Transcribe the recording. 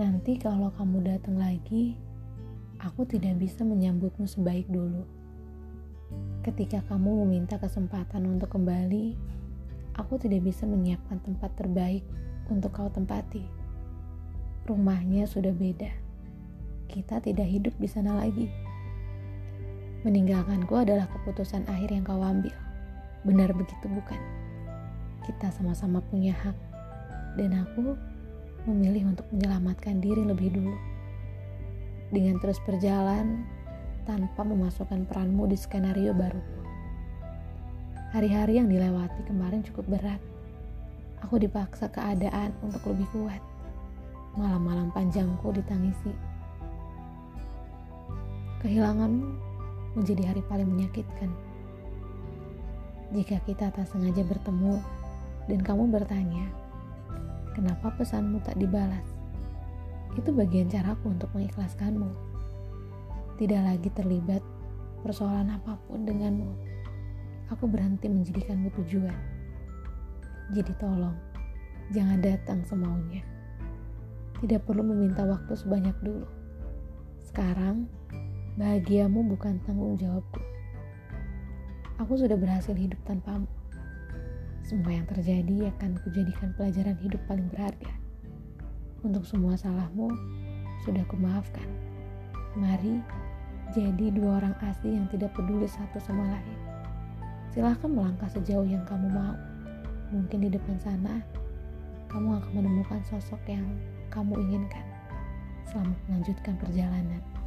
Nanti kalau kamu datang lagi, aku tidak bisa menyambutmu sebaik dulu. Ketika kamu meminta kesempatan untuk kembali, aku tidak bisa menyiapkan tempat terbaik untuk kau tempati. Rumahnya sudah beda. Kita tidak hidup di sana lagi. Meninggalkanku adalah keputusan akhir yang kau ambil. Benar begitu bukan? Kita sama-sama punya hak. Dan aku memilih untuk menyelamatkan diri lebih dulu. Dengan terus berjalan, tanpa memasukkan peranmu di skenario baru. Hari-hari yang dilewati kemarin cukup berat. Aku dipaksa keadaan untuk lebih kuat. Malam-malam panjangku ditangisi. Kehilanganmu menjadi hari paling menyakitkan. Jika kita tak sengaja bertemu dan kamu bertanya, kenapa pesanmu tak dibalas? Itu bagian caraku untuk mengikhlaskanmu. Tidak lagi terlibat persoalan apa pun denganmu. Aku berhenti menjadikanmu tujuan. Jadi tolong, jangan datang semaunya. Tidak perlu meminta waktu sebanyak dulu. Sekarang, bahagiamu bukan tanggung jawabku. Aku sudah berhasil hidup tanpamu. Semua yang terjadi akan kujadikan pelajaran hidup paling berharga. Untuk semua salahmu, sudah kumaafkan. Mari jadi dua orang asli yang tidak peduli satu sama lain. Silahkan melangkah sejauh yang kamu mau. Mungkin di depan sana, kamu akan menemukan sosok yang kamu inginkan. Selamat melanjutkan perjalanan.